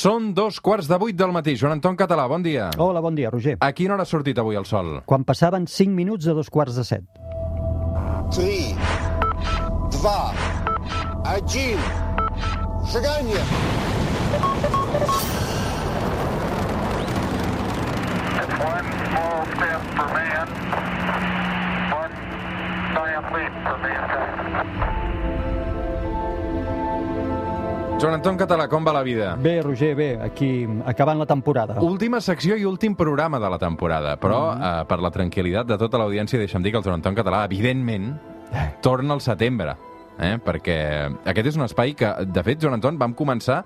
Són dos quarts de vuit del matí. Joan Anton Català, bon dia. Hola, bon dia, Roger. A quina hora ha sortit avui el sol? Quan passaven 5 minuts de dos quarts de set. 3, 2, 1, seganya! One small step for man, one giant leap for mankind. Joan Anton Català, com va la vida? Bé, Roger, bé, aquí acabant la temporada. Última secció i últim programa de la temporada, però eh, per la tranquil·litat de tota l'audiència deixa'm dir que el Joan Anton Català, evidentment, torna al setembre, eh? perquè aquest és un espai que, de fet, Joan Anton, vam començar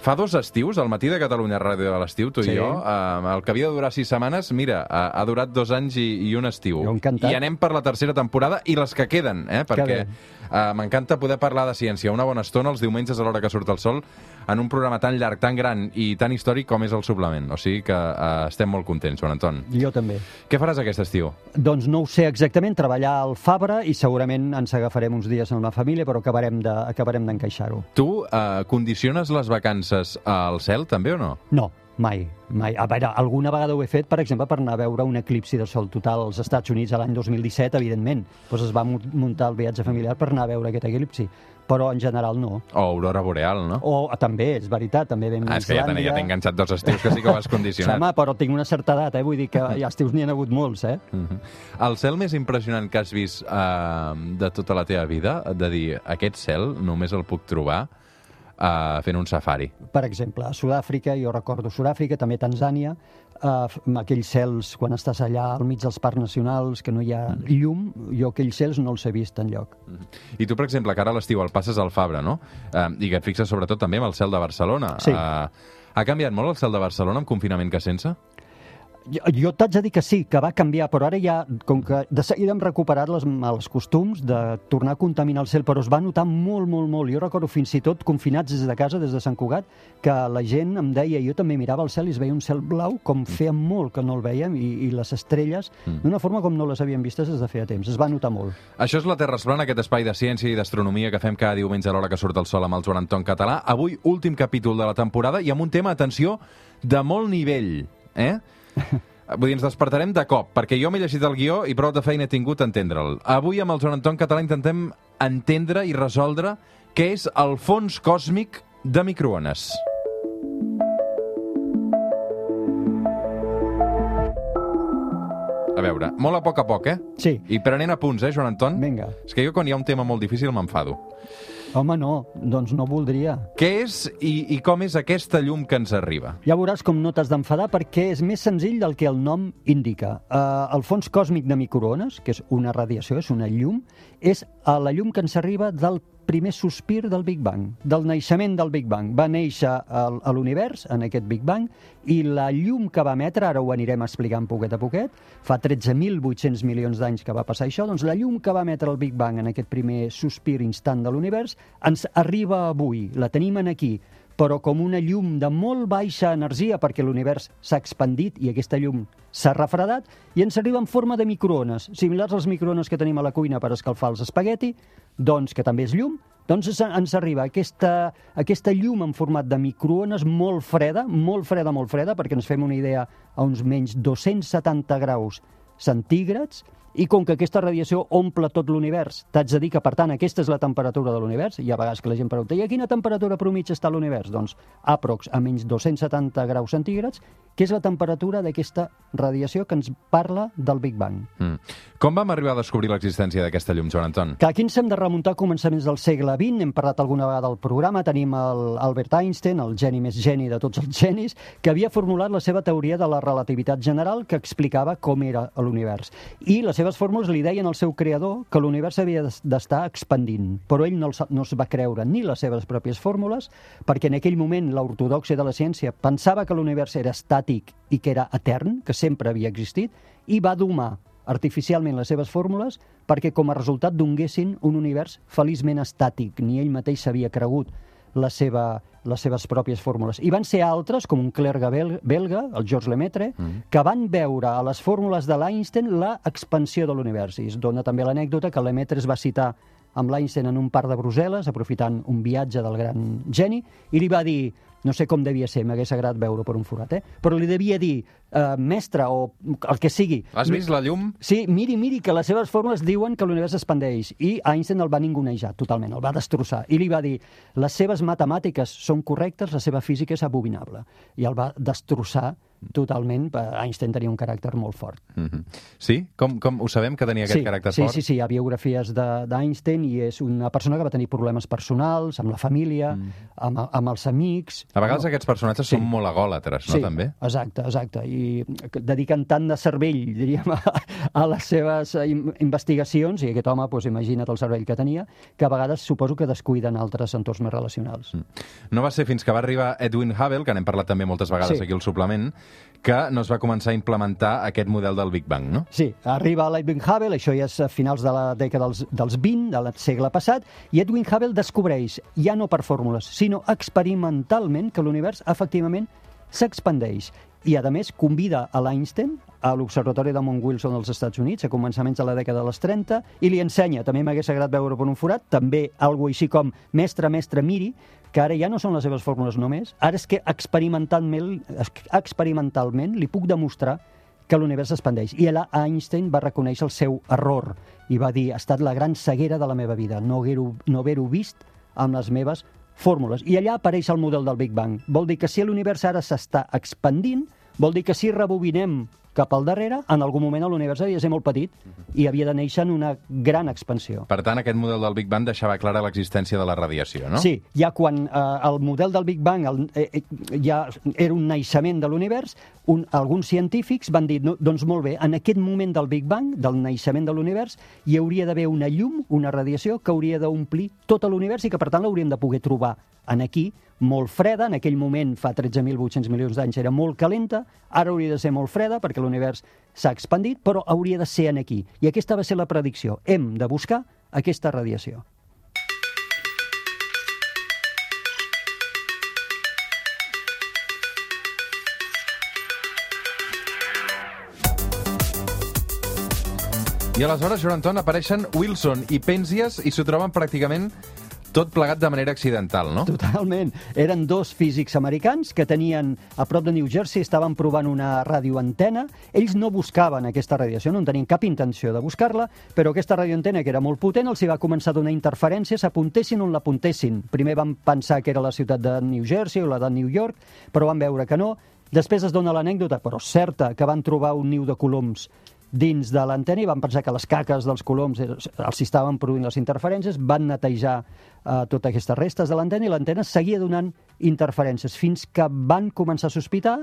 fa dos estius, al matí de Catalunya Ràdio de l'estiu, tu Sí. i jo, eh, el que havia de durar sis setmanes, mira, ha, ha durat dos anys i, i un estiu. I anem per la tercera temporada i les que queden, eh? perquè bé. Eh, m'encanta poder parlar de ciència una bona estona els diumenges a l'hora que surt el sol en un programa tan llarg, tan gran i tan històric com és el suplement. O sigui que eh, estem molt contents, Joan Anton. Jo també. Què faràs aquest estiu? Doncs no ho sé exactament, treballar al Fabra i segurament ens agafarem uns dies amb la família, però acabarem de- acabarem d'encaixar-ho. Tu eh, condiciones les vacances al cel, també, o no? No, mai, mai. A veure, alguna vegada ho he fet, per exemple, per anar a veure un eclipsi de sol total als Estats Units a l'any 2017, evidentment. Doncs es va mu- muntar el viatge familiar per anar a veure aquest eclipsi, però en general no. O aurora boreal, no? O ah, també, és veritat, també vam Ah, és que ja t'he ja enganxat dos estius que sí que ho has condicionat. home, però tinc una certa edat, eh? vull dir que ja estius n'hi ha hagut molts, eh? Mhm. El cel més impressionant que has vist eh, de tota la teva vida, de dir, aquest cel només el puc trobar eh, fent un safari. Per exemple, a Sud-àfrica, jo recordo Sud-àfrica, també Tanzània, eh, amb aquells cels, quan estàs allà al mig dels parcs nacionals, que no hi ha llum, jo aquells cels no els he vist enlloc. I tu, per exemple, que ara a l'estiu el passes al Fabra, no? Eh, I que et fixes sobretot també amb el cel de Barcelona. Sí. Eh, ha canviat molt el cel de Barcelona amb confinament que sense? Jo, jo t'haig de dir que sí, que va canviar, però ara ja, com que de seguida hem recuperat les mals costums de tornar a contaminar el cel, però es va notar molt, molt, molt. Jo recordo fins i tot confinats des de casa, des de Sant Cugat, que la gent em deia, jo també mirava el cel i es veia un cel blau, com feia molt que no el veiem, i, i les estrelles, d'una forma com no les havíem vistes des de feia temps. Es va notar molt. Això és la Terra es plana, aquest espai de ciència i d'astronomia que fem cada diumenge a l'hora que surt el sol amb el Joan Anton Català. Avui, últim capítol de la temporada i amb un tema, atenció, de molt nivell. Eh? Vull dir, ens despertarem de cop, perquè jo m'he llegit el guió i prou de feina he tingut a entendre'l. Avui, amb el Joan Anton Català, intentem entendre i resoldre què és el fons còsmic de microones. A veure, molt a poc a poc, eh? Sí, I prenent apunts, eh, Joan Anton? vinga. És que jo quan hi ha un tema molt difícil m'enfado. Home, no, doncs no voldria. Què és i, i com és aquesta llum que ens arriba? Ja veuràs com no t'has d'enfadar perquè és més senzill del que el nom indica. Uh, el fons còsmic de microones, que és una radiació, és una llum, és uh, la llum que ens arriba del primer sospir del Big Bang, del naixement del Big Bang. Va néixer a l'univers, en aquest Big Bang, i la llum que va emetre, ara ho anirem explicant poquet a poquet, fa 13.800 milions d'anys que va passar això, doncs la llum que va emetre el Big Bang en aquest primer sospir instant de l'univers ens arriba avui, la tenim en aquí, però com una llum de molt baixa energia perquè l'univers s'ha expandit i aquesta llum s'ha refredat i ens arriba en forma de microones, similars als microones que tenim a la cuina per escalfar els espagueti, doncs que també és llum, doncs ens- arriba aquesta, aquesta llum en format de microones molt freda, molt freda, molt freda, perquè ens fem una idea a uns menys 270 graus centígrads, i com que aquesta radiació omple tot l'univers, t'haig de dir que, per tant, aquesta és la temperatura de l'univers, i ha vegades que la gent pregunta, i a quina temperatura promig està l'univers? Doncs aprox a menys 270 graus centígrads, que és la temperatura d'aquesta radiació que ens parla del Big Bang. Mm. Com vam arribar a descobrir l'existència d'aquesta llum, Joan Anton? Que aquí ens hem de remuntar a començaments del segle XX, hem parlat alguna vegada al programa, tenim el Albert Einstein, el geni més geni de tots els genis, que havia formulat la seva teoria de la relativitat general que explicava com era l'univers. I les seves fórmules li deien al seu creador que l'univers havia d'es- d'estar expandint, però ell no, els, no es va creure ni les seves pròpies fórmules, perquè en aquell moment l'ortodoxia de la ciència pensava que l'univers era estàtic i que era etern, que sempre havia existit, i va domar artificialment les seves fórmules perquè com a resultat donguessin un univers feliçment estàtic. Ni ell mateix s'havia cregut la seva, les seves pròpies fórmules. I van ser altres, com un clergue bel, belga, el Georges Lemaitre, mm. que van veure a les fórmules de l'Einstein la expansió de l'univers. I es dona també l'anècdota que Lemaitre es va citar amb l'Einstein en un parc de Brussel·les, aprofitant un viatge del gran geni, i li va dir no sé com devia ser, m'hagués agradat veure per un forat, eh? però li devia dir, eh, mestre, o el que sigui... Has vist la llum? Sí, miri, miri, que les seves fórmules diuen que l'univers expandeix. I Einstein el va ningunejar totalment, el va destrossar. I li va dir, les seves matemàtiques són correctes, la seva física és abominable. I el va destrossar totalment. Einstein tenia un caràcter molt fort. Mm -hmm. Sí? Com, com ho sabem, que tenia aquest sí, caràcter sí, fort? Sí, sí, hi ha biografies de- d'Einstein i és una persona que va tenir problemes personals, amb la família, mm. amb, amb els amics... A vegades no? aquests personatges Sí. són molt agòlatres, no, sí, també? exacte, exacte. I dediquen tant de cervell, diríem, a, a les seves eh, in- investigacions, i aquest home, doncs, imagina't el cervell que tenia, que a vegades suposo que descuiden altres entorns més relacionals. Mm. No va ser fins que va arribar Edwin Hubble, que n'hem parlat també moltes vegades Sí. aquí al suplement, que no es va començar a implementar aquest model del Big Bang, no? Sí, arriba l'Edwin Hubble, això ja és a finals de la dècada dels, dels 20, del segle passat, i Edwin Hubble descobreix, ja no per fórmules, sinó experimentalment, que l'univers efectivament s'expandeix. I, a més, convida a l'Einstein a l'Observatori de Mount Wilson dels Estats Units a començaments de la dècada dels 30 i li ensenya, també m'hagués agradat veure per un forat, també algo així com mestre, mestre, miri, que ara ja no són les seves fórmules només, ara és que experimentalment, experimentalment li puc demostrar que l'univers s'expandeix. I allà Einstein va reconèixer el seu error i va dir, ha estat la gran ceguera de la meva vida, no haver-ho no haver vist amb les meves fórmules. I allà apareix el model del Big Bang. Vol dir que si l'univers ara s'està expandint, vol dir que si rebobinem cap al darrere, en algun moment l'univers havia de ser molt petit i havia de néixer en una gran expansió. Per tant, aquest model del Big Bang deixava clara l'existència de la radiació, no? Sí, ja quan eh, el model del Big Bang el, eh, eh, ja era un naixement de l'univers, un, alguns científics van dir, no, doncs molt bé, en aquest moment del Big Bang, del naixement de l'univers, hi hauria d'haver una llum, una radiació, que hauria d'omplir tot l'univers i que, per tant, l'hauríem de poder trobar en aquí, molt freda, en aquell moment, fa 13.800 milions d'anys, era molt calenta, ara hauria de ser molt freda perquè l'univers s'ha expandit, però hauria de ser en aquí. I aquesta va ser la predicció. Hem de buscar aquesta radiació. I aleshores, Joan Anton, apareixen Wilson i Penzias i s'ho troben pràcticament tot plegat de manera accidental, no? Totalment. Eren dos físics americans que tenien, a prop de New Jersey, estaven provant una radioantena. Ells no buscaven aquesta radiació, no en tenien cap intenció de buscar-la, però aquesta radioantena, que era molt potent, els hi va començar a donar interferències, apuntessin on l'apuntessin. Primer van pensar que era la ciutat de New Jersey o la de New York, però van veure que no. Després es dona l'anècdota, però certa, que van trobar un niu de coloms dins de l'antena i van pensar que les caques dels coloms eh, els estaven produint les interferències, van netejar eh, totes aquestes restes de l'antena i l'antena seguia donant interferències fins que van començar a sospitar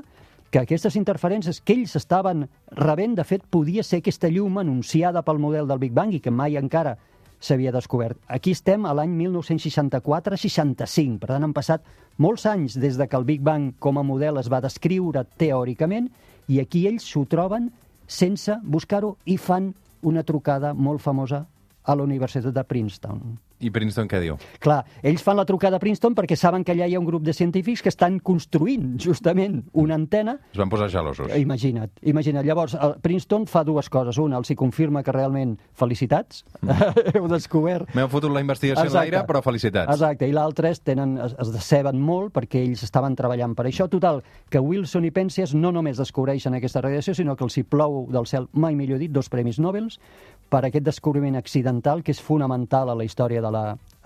que aquestes interferències que ells estaven rebent, de fet, podia ser aquesta llum anunciada pel model del Big Bang i que mai encara s'havia descobert. Aquí estem a l'any 1964-65, per tant han passat molts anys des de que el Big Bang com a model es va descriure teòricament i aquí ells s'ho troben sense buscar-ho i fan una trucada molt famosa a la Universitat de Princeton. I Princeton què diu? Clar, ells fan la trucada a Princeton perquè saben que allà hi ha un grup de científics que estan construint justament una antena Es van posar gelosos. Imagina't, imagina't. Llavors, el Princeton fa dues coses. Una, els hi confirma que realment felicitats, heu descobert... M'heu fotut la investigació en l'aire, però felicitats. Exacte, i l'altre és, tenen, es, es deceben molt perquè ells estaven treballant per això. Total, que Wilson i Penzias no només descobreixen aquesta radiació, sinó que els hi plou del cel, mai millor dit, dos premis Nobel per aquest descobriment accidental que és fonamental a la història de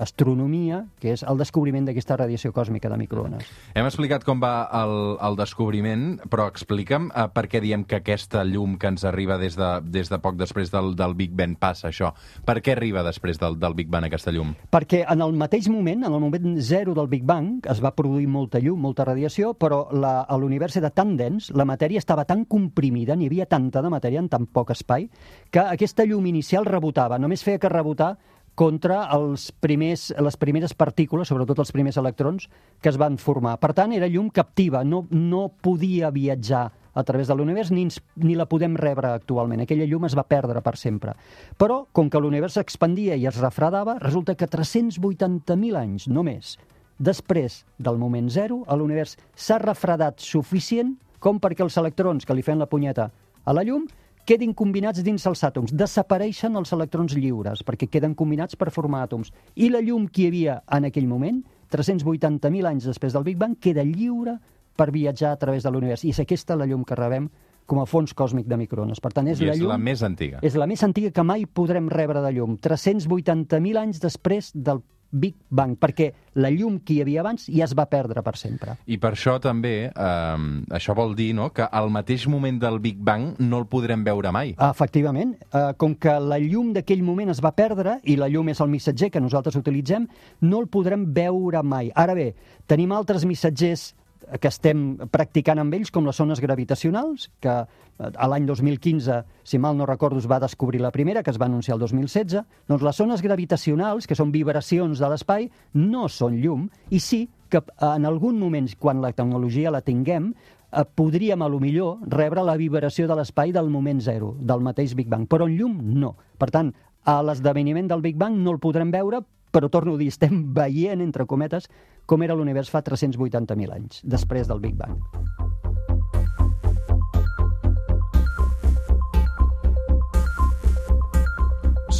l'astronomia, que és el descobriment d'aquesta radiació còsmica de microones. Hem explicat com va el, el descobriment, però explica'm eh, per què diem que aquesta llum que ens arriba des de, des de poc després del, del Big Bang passa això. Per què arriba després del, del Big Bang aquesta llum? Perquè en el mateix moment, en el moment zero del Big Bang, es va produir molta llum, molta radiació, però la- a l'univers era tan dens, la matèria estava tan comprimida, n'hi havia tanta de matèria en tan poc espai, que aquesta llum inicial rebotava, només feia que rebotar contra els primers, les primeres partícules, sobretot els primers electrons, que es van formar. Per tant, era llum captiva, no, no podia viatjar a través de l'univers ni, ens, ni la podem rebre actualment. Aquella llum es va perdre per sempre. Però, com que l'univers s'expandia i es refredava, resulta que 380.000 anys, només, després del moment zero, l'univers s'ha refredat suficient com perquè els electrons que li feien la punyeta a la llum quedin combinats dins els àtoms. Desapareixen els electrons lliures, perquè queden combinats per formar àtoms. I la llum que hi havia en aquell moment 380.000 anys després del Big Bang, queda lliure per viatjar a través de l'univers. I és aquesta la llum que rebem com a fons còsmic de microones. Per tant, és I la és llum... la més antiga. És la més antiga que mai podrem rebre de llum. 380.000 anys després del Big Bang, perquè la llum que hi havia abans ja es va perdre per sempre. I per això també, eh, això vol dir no, que al mateix moment del Big Bang no el podrem veure mai. Efectivament, eh, com que la llum d'aquell moment es va perdre i la llum és el missatger que nosaltres utilitzem, no el podrem veure mai. Ara bé, tenim altres missatgers que estem practicant amb ells, com les zones gravitacionals, que eh, a l'any 2015, si mal no recordo, es va descobrir la primera, que es va anunciar el 2016. Doncs les zones gravitacionals, que són vibracions de l'espai, no són llum, i sí que eh, en algun moment, quan la tecnologia la tinguem, eh, podríem, a lo millor, rebre la vibració de l'espai del moment zero, del mateix Big Bang, però en llum no. Per tant, a l'esdeveniment del Big Bang no el podrem veure, però torno a dir, estem veient, entre cometes, com era l'univers fa 380.000 anys, després del Big Bang.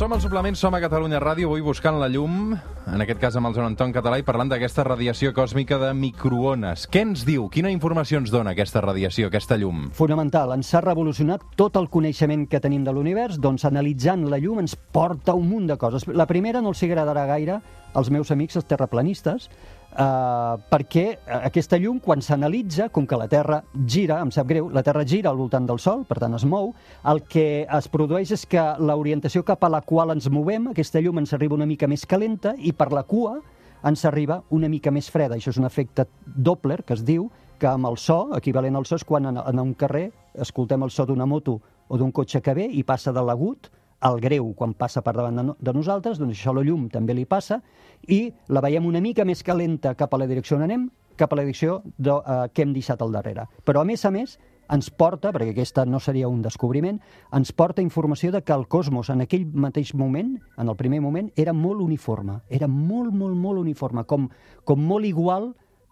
Som al suplement, som a Catalunya Ràdio, avui buscant la llum, en aquest cas amb el Joan Anton Català, i parlant d'aquesta radiació còsmica de microones. Què ens diu? Quina informació ens dona aquesta radiació, aquesta llum? Fonamental, ens ha revolucionat tot el coneixement que tenim de l'univers, doncs analitzant la llum ens porta un munt de coses. La primera no els agradarà gaire als meus amics els terraplanistes, Uh, perquè aquesta llum, quan s'analitza, com que la Terra gira, em sap greu, la Terra gira al voltant del Sol, per tant es mou, el que es produeix és que l'orientació cap a la qual ens movem, aquesta llum ens arriba una mica més calenta i per la cua ens arriba una mica més freda. Això és un efecte Doppler, que es diu, que amb el so, equivalent al so, és quan en, en un carrer escoltem el so d'una moto o d'un cotxe que ve i passa de l'agut al greu quan passa per davant de, no, de nosaltres, doncs això la llum també li passa, i la veiem una mica més calenta cap a la direcció on anem, cap a la direcció de, uh, que hem deixat al darrere. Però, a més a més, ens porta, perquè aquesta no seria un descobriment, ens porta informació de que el cosmos en aquell mateix moment, en el primer moment, era molt uniforme, era molt, molt, molt uniforme, com, com molt igual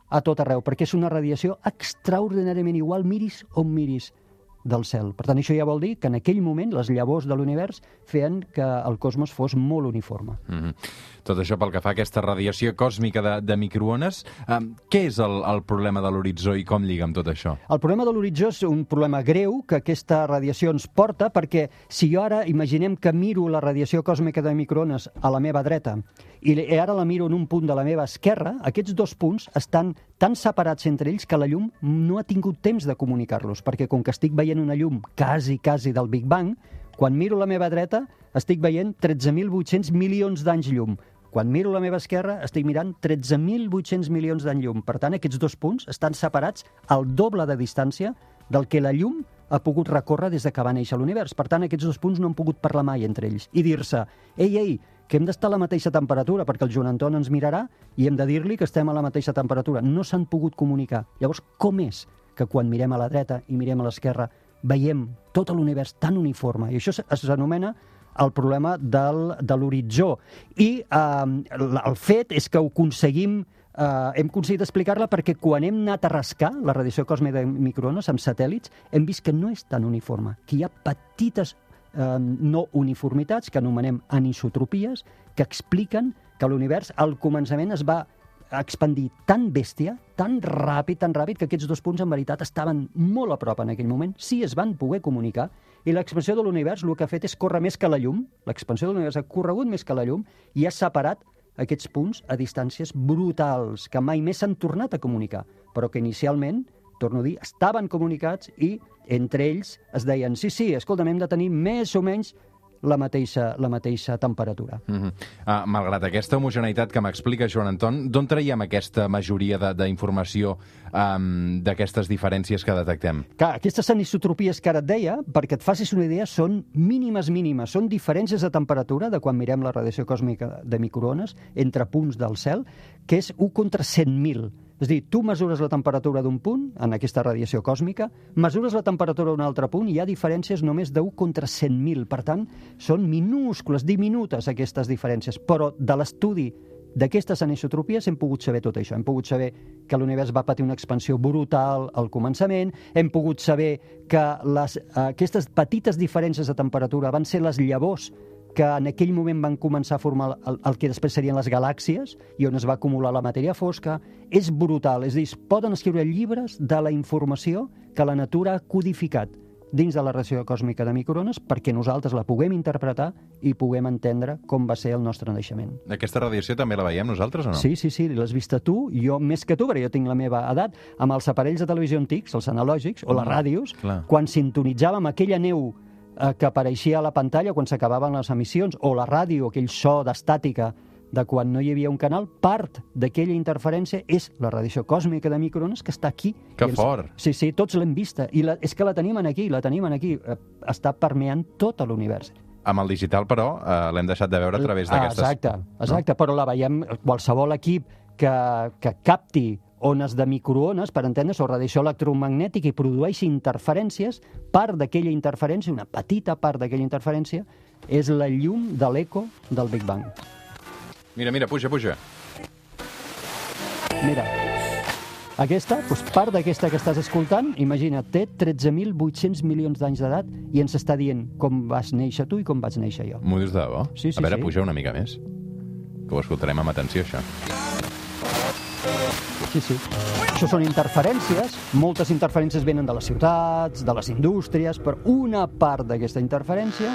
a tot arreu, perquè és una radiació extraordinàriament igual, miris on miris del cel. Per tant, això ja vol dir que en aquell moment les llavors de l'univers feien que el cosmos fos molt uniforme. Mm -hmm. Tot això pel que fa a aquesta radiació còsmica de, de microones. Um, què és el, el problema de l'horitzó i com lliga amb tot això? El problema de l'horitzó és un problema greu que aquesta radiació ens porta perquè si jo ara imaginem que miro la radiació còsmica de microones a la meva dreta i ara la miro en un punt de la meva esquerra, aquests dos punts estan tan separats entre ells que la llum no ha tingut temps de comunicar-los, perquè com que estic veient una llum quasi, quasi del Big Bang, quan miro la meva dreta estic veient 13.800 milions d'anys llum. Quan miro la meva esquerra estic mirant 13.800 milions d'anys llum. Per tant, aquests dos punts estan separats al doble de distància del que la llum ha pogut recórrer des de que va néixer l'univers. Per tant, aquests dos punts no han pogut parlar mai entre ells i dir-se, ei, ei, que hem d'estar a la mateixa temperatura, perquè el Joan Anton ens mirarà i hem de dir-li que estem a la mateixa temperatura. No s'han pogut comunicar. Llavors, com és que quan mirem a la dreta i mirem a l'esquerra veiem tot l'univers tan uniforme? I això s'anomena el problema del, de l'horitzó. I eh, el fet és que ho aconseguim Uh, hem aconseguit explicar-la perquè quan hem anat a rascar la radiació còsmica de microones amb satèl·lits, hem vist que no és tan uniforme, que hi ha petites eh, no uniformitats, que anomenem anisotropies, que expliquen que l'univers al començament es va expandir tan bèstia, tan ràpid, tan ràpid, que aquests dos punts en veritat estaven molt a prop en aquell moment, sí es van poder comunicar, i l'expansió de l'univers el que ha fet és córrer més que la llum, l'expansió de l'univers ha corregut més que la llum, i ha separat aquests punts a distàncies brutals, que mai més s'han tornat a comunicar, però que inicialment, torno a dir, estaven comunicats i entre ells es deien, sí, sí, escolta, hem de tenir més o menys la mateixa, la mateixa temperatura. Mm -hmm. uh, malgrat aquesta homogeneïtat que m'explica Joan Anton, d'on traiem aquesta majoria d'informació um, d'aquestes diferències que detectem? Clar, aquestes anisotropies que ara et deia, perquè et facis una idea, són mínimes, mínimes. Són diferències de temperatura de quan mirem la radiació còsmica de microones entre punts del cel, que és 1 contra 100.000. És dir, tu mesures la temperatura d'un punt, en aquesta radiació còsmica, mesures la temperatura d'un altre punt i hi ha diferències només de 1 contra 100.000. Per tant, són minúscules, diminutes aquestes diferències, però de l'estudi d'aquestes anisotropies hem pogut saber tot això. Hem pogut saber que l'univers va patir una expansió brutal al començament, hem pogut saber que les, aquestes petites diferències de temperatura van ser les llavors que en aquell moment van començar a formar el, el que després serien les galàxies i on es va acumular la matèria fosca, és brutal. És a dir, poden escriure llibres de la informació que la natura ha codificat dins de la radiació còsmica de microones perquè nosaltres la puguem interpretar i puguem entendre com va ser el nostre naixement. Aquesta radiació també la veiem nosaltres o no? Sí, sí, sí, l'has vist tu, jo més que tu, perquè jo tinc la meva edat, amb els aparells de televisió antics, els analògics, o les Mm, ràdios, clar. quan sintonitzàvem aquella neu eh, que apareixia a la pantalla quan s'acabaven les emissions, o la ràdio, aquell so d'estàtica de quan no hi havia un canal, part d'aquella interferència és la radiació còsmica de microones que està aquí. Que ens- fort. Sí, sí, tots l'hem vista. I la, és que la tenim en aquí, la tenim en aquí. Eh, està permeant tot l'univers. Amb el digital, però, eh, l'hem deixat de veure a través Ah, d'aquestes... exacte, exacte, però la veiem qualsevol equip que, que capti ones de microones, per entendre's, o radiació electromagnètica i produeixi interferències, part d'aquella interferència, una petita part d'aquella interferència, és la llum de l'eco del Big Bang. Mira, mira, puja, puja. Mira, aquesta, doncs part d'aquesta que estàs escoltant, imagina't, té 13.800 milions d'anys d'edat i ens està dient com vas néixer tu i com vaig néixer jo. M'ho dius de debò? Sí, sí, a veure, sí. puja una mica més. Que ho escoltarem amb atenció, això. Sí, sí. Això són interferències. Moltes interferències venen de les ciutats, de les indústries, però una part d'aquesta interferència,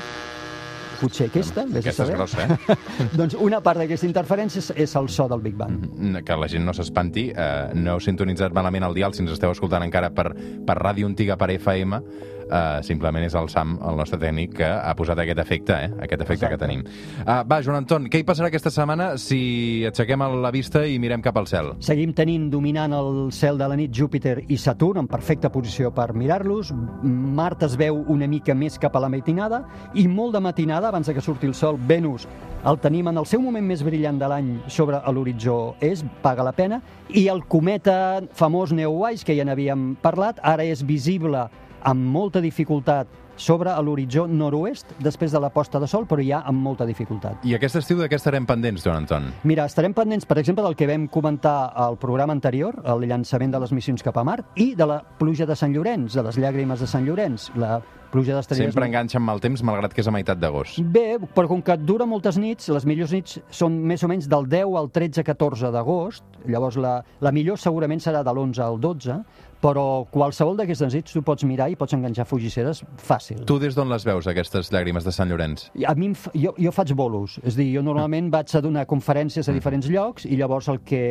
potser aquesta, vés a Aquesta és saber, grossa, eh? doncs una part d'aquesta interferència és, és el so del Big Bang. Mm, que la gent no s'espanti, eh, no heu sintonitzat malament el dial si ens esteu escoltant encara per, per Ràdio Antiga, per FM, eh, simplement és el Sam, el nostre tècnic, que ha posat aquest efecte, eh? aquest efecte Exacte. que tenim. Uh, va, Joan Anton, què hi passarà aquesta setmana si aixequem la vista i mirem cap al cel? Seguim tenint dominant el cel de la nit Júpiter i Saturn en perfecta posició per mirar-los. Mart es veu una mica més cap a la matinada i molt de matinada, abans que surti el sol, Venus el tenim en el seu moment més brillant de l'any sobre l'horitzó és, paga la pena, i el cometa famós Neowise, que ja n'havíem parlat, ara és visible amb molta dificultat sobre l'horitzó nord-oest després de la posta de sol, però ja amb molta dificultat. I aquest estiu de què estarem pendents, Joan Anton? Mira, estarem pendents, per exemple, del que vam comentar al programa anterior, el llançament de les missions cap a Mart, i de la pluja de Sant Llorenç, de les llàgrimes de Sant Llorenç, la pluja d'estrelles... Sempre enganxa amb el temps, malgrat que és a meitat d'agost. Bé, però com que dura moltes nits, les millors nits són més o menys del 10 al 13-14 d'agost, llavors la, la millor segurament serà de l'11 al 12, però qualsevol d'aquestes nits tu pots mirar i pots enganxar fugisseres fàcil. Tu des d'on les veus, aquestes llàgrimes de Sant Llorenç? A mi, jo, jo faig bolos, és a dir, jo normalment vaig a donar conferències a diferents llocs i llavors el que...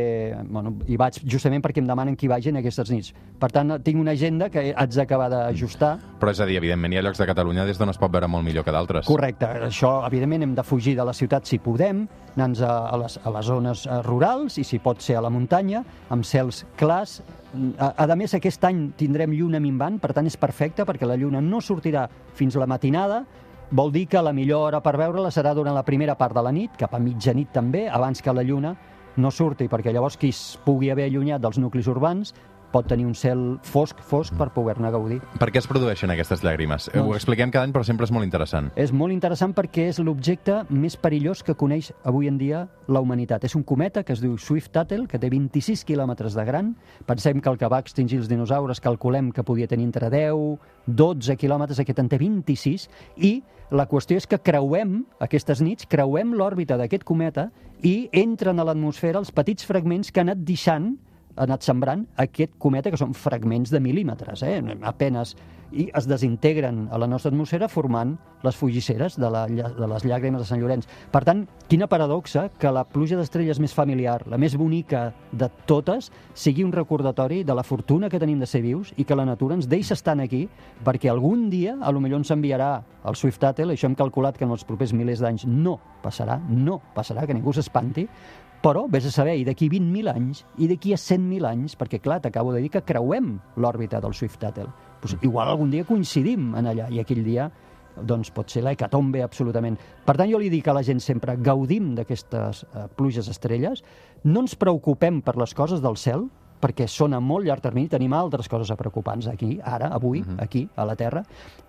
Bueno, hi vaig justament perquè em demanen que hi vagi en aquestes nits. Per tant, tinc una agenda que haig d'acabar d'ajustar. Però és a dir, evidentment, hi ha llocs de Catalunya des d'on es pot veure molt millor que d'altres. Correcte, això, evidentment, hem de fugir de la ciutat si podem, anar a, a, les, a les zones eh, rurals i si pot ser a la muntanya, amb cels clars. A, a més, aquest any tindrem lluna minvant, per tant és perfecte perquè la lluna no sortirà fins la matinada, vol dir que la millor hora per veure-la serà durant la primera part de la nit, cap a mitjanit també, abans que la lluna no surti, perquè llavors qui es pugui haver allunyat dels nuclis urbans pot tenir un cel fosc, fosc, per poder-ne gaudir. Per què es produeixen aquestes llàgrimes? Doncs- Ho expliquem cada any, però sempre és molt interessant. És molt interessant perquè és l'objecte més perillós que coneix avui en dia la humanitat. És un cometa que es diu Swift-Tuttle, que té 26 quilòmetres de gran. Pensem que el que va extingir els dinosaures calculem que podia tenir entre 10, 12 quilòmetres, aquest en té 26, i la qüestió és que creuem, aquestes nits, creuem l'òrbita d'aquest cometa i entren a l'atmosfera els petits fragments que ha anat deixant anat sembrant aquest cometa, que són fragments de mil·límetres, eh? apenes, i es desintegren a la nostra atmosfera formant les fugisseres de, la, de les llàgrimes de Sant Llorenç. Per tant, quina paradoxa que la pluja d'estrelles més familiar, la més bonica de totes, sigui un recordatori de la fortuna que tenim de ser vius i que la natura ens deixa estar aquí perquè algun dia, a lo millor ens enviarà el Swift-Tuttle, això hem calculat que en els propers milers d'anys no passarà, no passarà, que ningú s'espanti, però, vés a saber, i d'aquí 20.000 anys, i d'aquí a 100.000 anys, perquè, clar, t'acabo de dir que creuem l'òrbita del Swift-Tuttle. Pues, igual algun dia coincidim en allà, i aquell dia doncs pot ser l'hecatombe absolutament. Per tant, jo li dic a la gent sempre, gaudim d'aquestes eh, pluges estrelles, no ens preocupem per les coses del cel, perquè són a molt llarg termini, tenim altres coses a preocupar-nos aquí, ara, avui, aquí, a la Terra,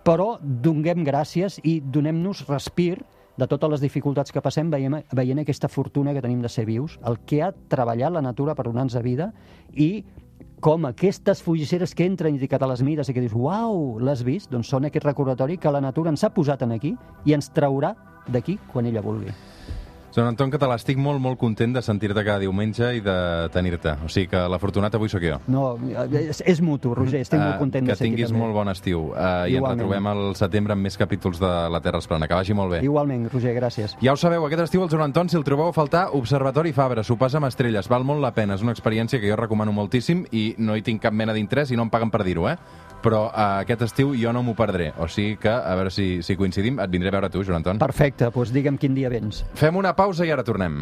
però donguem gràcies i donem-nos respir de totes les dificultats que passem veiem, veient aquesta fortuna que tenim de ser vius, el que ha treballat la natura per donar-nos vida i com aquestes fugisseres que entren i te les mires i que dius, uau, l'has vist? Doncs són aquest recordatori que la natura ens ha posat en aquí i ens traurà d'aquí quan ella vulgui. Joan Anton Català, estic molt, molt content de sentir-te cada diumenge i de tenir-te. O sigui que l'afortunat avui sóc jo. No, és, és mutu, Roger, estic molt Eh, content que de ser aquí tinguis també. molt bon estiu. Uh, I ens retrobem al setembre amb més capítols de La Terra es plana. Que vagi molt bé. Igualment, Roger, gràcies. Ja ho sabeu, aquest estiu el Joan Anton, si el trobeu a faltar, Observatori Fabra, sopars amb estrelles, val molt la pena, és una experiència que jo recomano moltíssim i no hi tinc cap mena d'interès i no em paguen per dir-ho, eh? Però uh, aquest estiu jo no m'ho perdré, o sigui que a veure si, si coincidim, et vindré a veure tu, Joan Anton. Perfecte, doncs digue'm quin dia vens. Fem una pausa i ara tornem.